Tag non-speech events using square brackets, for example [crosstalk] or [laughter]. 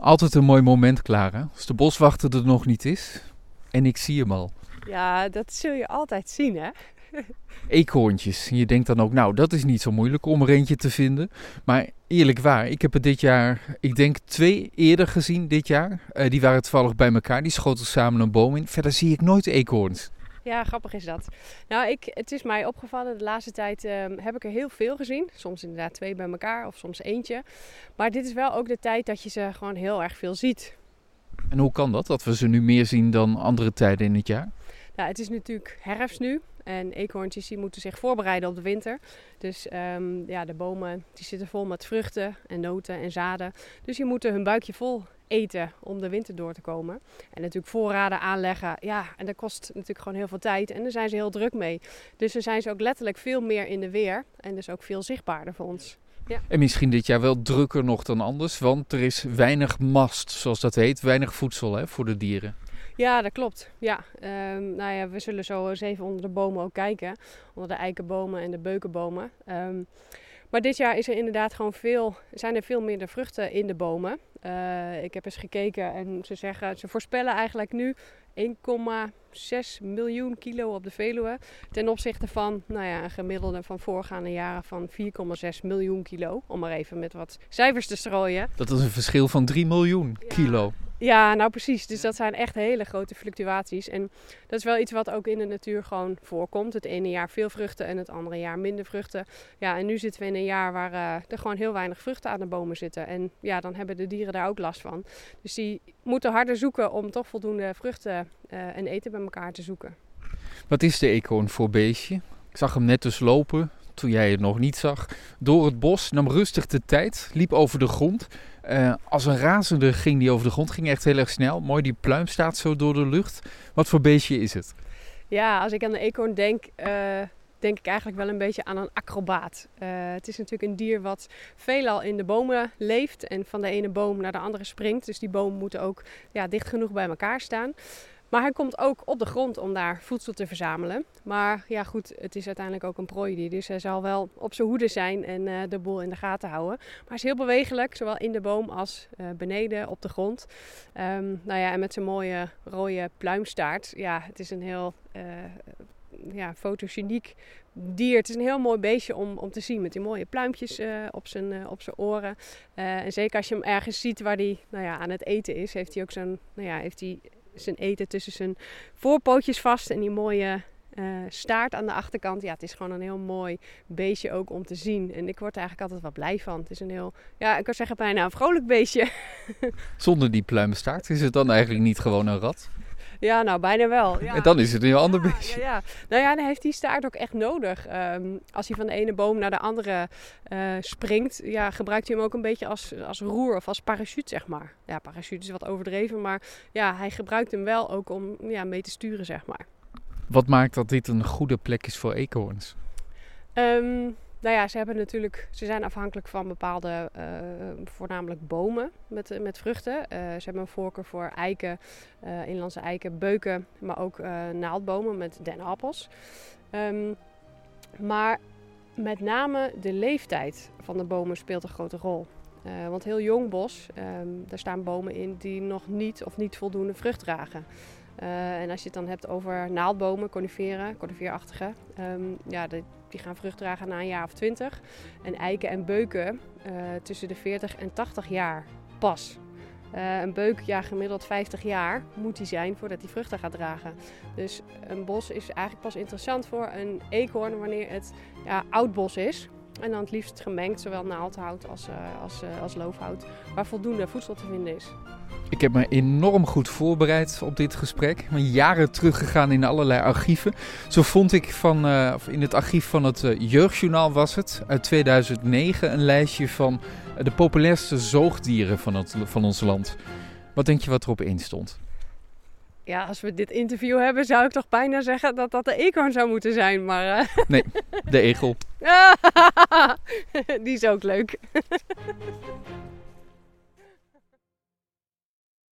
Altijd een mooi moment, Clara. Als de boswachter er nog niet is en ik zie hem al. Ja, dat zul je altijd zien, hè? [laughs] Eekhoorntjes. Je denkt dan ook, nou, dat is niet zo moeilijk om er eentje te vinden. Maar eerlijk waar, ik heb er dit jaar, ik denk twee eerder gezien dit jaar. Eh, die waren toevallig bij elkaar, die schoten samen een boom in. Verder zie ik nooit eekhoorns. Ja, grappig is dat. Nou, ik, het is mij opgevallen, de laatste tijd ehm, heb ik er heel veel gezien. Soms inderdaad twee bij elkaar of soms eentje. Maar dit is wel ook de tijd dat je ze gewoon heel erg veel ziet. En hoe kan dat, dat we ze nu meer zien dan andere tijden in het jaar? Nou, het is natuurlijk herfst nu. En eekhoorntjes die moeten zich voorbereiden op de winter. Dus ehm, ja, de bomen die zitten vol met vruchten en noten en zaden. Dus die moeten hun buikje vol eten om de winter door te komen. En natuurlijk voorraden aanleggen. Ja, en dat kost natuurlijk gewoon heel veel tijd. En daar zijn ze heel druk mee. Dus dan zijn ze ook letterlijk veel meer in de weer. En dus ook veel zichtbaarder voor ons. Ja. En misschien dit jaar wel drukker nog dan anders, want er is weinig mast, zoals dat heet, weinig voedsel hè, voor de dieren. Ja, dat klopt. Ja, um, nou ja, we zullen zo eens even onder de bomen ook kijken. Onder de eikenbomen en de beukenbomen. Um, maar dit jaar is er inderdaad gewoon veel, zijn er veel minder vruchten in de bomen. Uh, ik heb eens gekeken en ze zeggen, ze voorspellen eigenlijk nu 1,6 miljoen kilo op de Veluwe. Ten opzichte van nou ja, een gemiddelde van voorgaande jaren van 4,6 miljoen kilo. Om maar even met wat cijfers te strooien. Dat is een verschil van 3 miljoen kilo. Ja, nou precies. Dus dat zijn echt hele grote fluctuaties. En dat is wel iets wat ook in de natuur gewoon voorkomt. Het ene jaar veel vruchten en het andere jaar minder vruchten. Ja, en nu zitten we in een jaar waar uh, er gewoon heel weinig vruchten aan de bomen zitten. En ja, dan hebben de dieren daar ook last van. Dus die moeten harder zoeken om toch voldoende vruchten uh, en eten bij elkaar te zoeken. Wat is de eekhoorn voor beestje? Ik zag hem net dus lopen, toen jij het nog niet zag, door het bos. Nam rustig de tijd, liep over de grond. Uh, als een razende ging die over de grond, ging echt heel erg snel. Mooi, die pluim staat zo door de lucht. Wat voor beestje is het? Ja, als ik aan de eekhoorn denk, uh, denk ik eigenlijk wel een beetje aan een acrobaat. Uh, het is natuurlijk een dier wat veelal in de bomen leeft en van de ene boom naar de andere springt. Dus die bomen moeten ook ja, dicht genoeg bij elkaar staan. Maar hij komt ook op de grond om daar voedsel te verzamelen. Maar ja, goed, het is uiteindelijk ook een prooidier. Dus hij zal wel op zijn hoede zijn en uh, de boel in de gaten houden. Maar hij is heel bewegelijk, zowel in de boom als uh, beneden op de grond. Um, nou ja, en met zijn mooie rode pluimstaart. Ja, het is een heel uh, ja, fotogeniek dier. Het is een heel mooi beestje om, om te zien met die mooie pluimpjes op, zijn, op zijn oren. En zeker als je hem ergens ziet waar hij nou ja, aan het eten is, heeft hij ook zo'n, nou ja, heeft hij zijn eten tussen zijn voorpootjes vast en die mooie uh, staart aan de achterkant. Ja, het is gewoon een heel mooi beestje ook om te zien. En ik word er eigenlijk altijd wel blij van. Het is een heel, ja, ik kan zeggen bijna een vrolijk beestje. [laughs] Zonder die pluimstaart is het dan eigenlijk niet gewoon een rat? Ja, nou bijna wel. [laughs] Ja. En dan is het een heel ander ja, beestje. Ja, ja. Nou ja, dan heeft die staart ook echt nodig. Um, als hij van de ene boom naar de andere uh, springt, ja, gebruikt hij hem ook een beetje als, als roer of als parachute, zeg maar. Ja, parachute is wat overdreven, maar ja, hij gebruikt hem wel ook om ja, mee te sturen, zeg maar. Wat maakt dat dit een goede plek is voor eekhoorns? Um, nou ja, ze hebben natuurlijk, ze zijn afhankelijk van bepaalde, uh, voornamelijk bomen met, met vruchten. Uh, ze hebben een voorkeur voor eiken, uh, inlandse eiken, beuken, maar ook naaldbomen met denappels. Um, maar met name de leeftijd van de bomen speelt een grote rol. want heel jong bos, um, daar staan bomen in die nog niet of niet voldoende vrucht dragen. Uh, en als je het dan hebt over naaldbomen, coniferen, coniferachtige, um, ja, die gaan vrucht dragen na een jaar of twintig. En eiken en beuken uh, tussen de 40 en 80 jaar pas. Uh, een beuk, ja, gemiddeld 50 jaar moet die zijn voordat hij vruchten gaat dragen. Dus een bos is eigenlijk pas interessant voor een eekhoorn wanneer het ja, oud bos is. En dan het liefst gemengd, zowel naaldhout als, uh, als, uh, als loofhout, waar voldoende voedsel te vinden is. Ik heb me enorm goed voorbereid op dit gesprek. Ik ben jaren teruggegaan in allerlei archieven. Zo vond ik van, uh, in het archief van het uh, Jeugdjournaal was het, uit 2009, een lijstje van de populairste zoogdieren van, het, van ons land. Wat denk je wat erop in stond? Ja, als we dit interview hebben, zou ik toch bijna zeggen dat dat de eekhoorn zou moeten zijn, maar... Nee, de egel. [laughs] [laughs] Die is ook leuk. [laughs]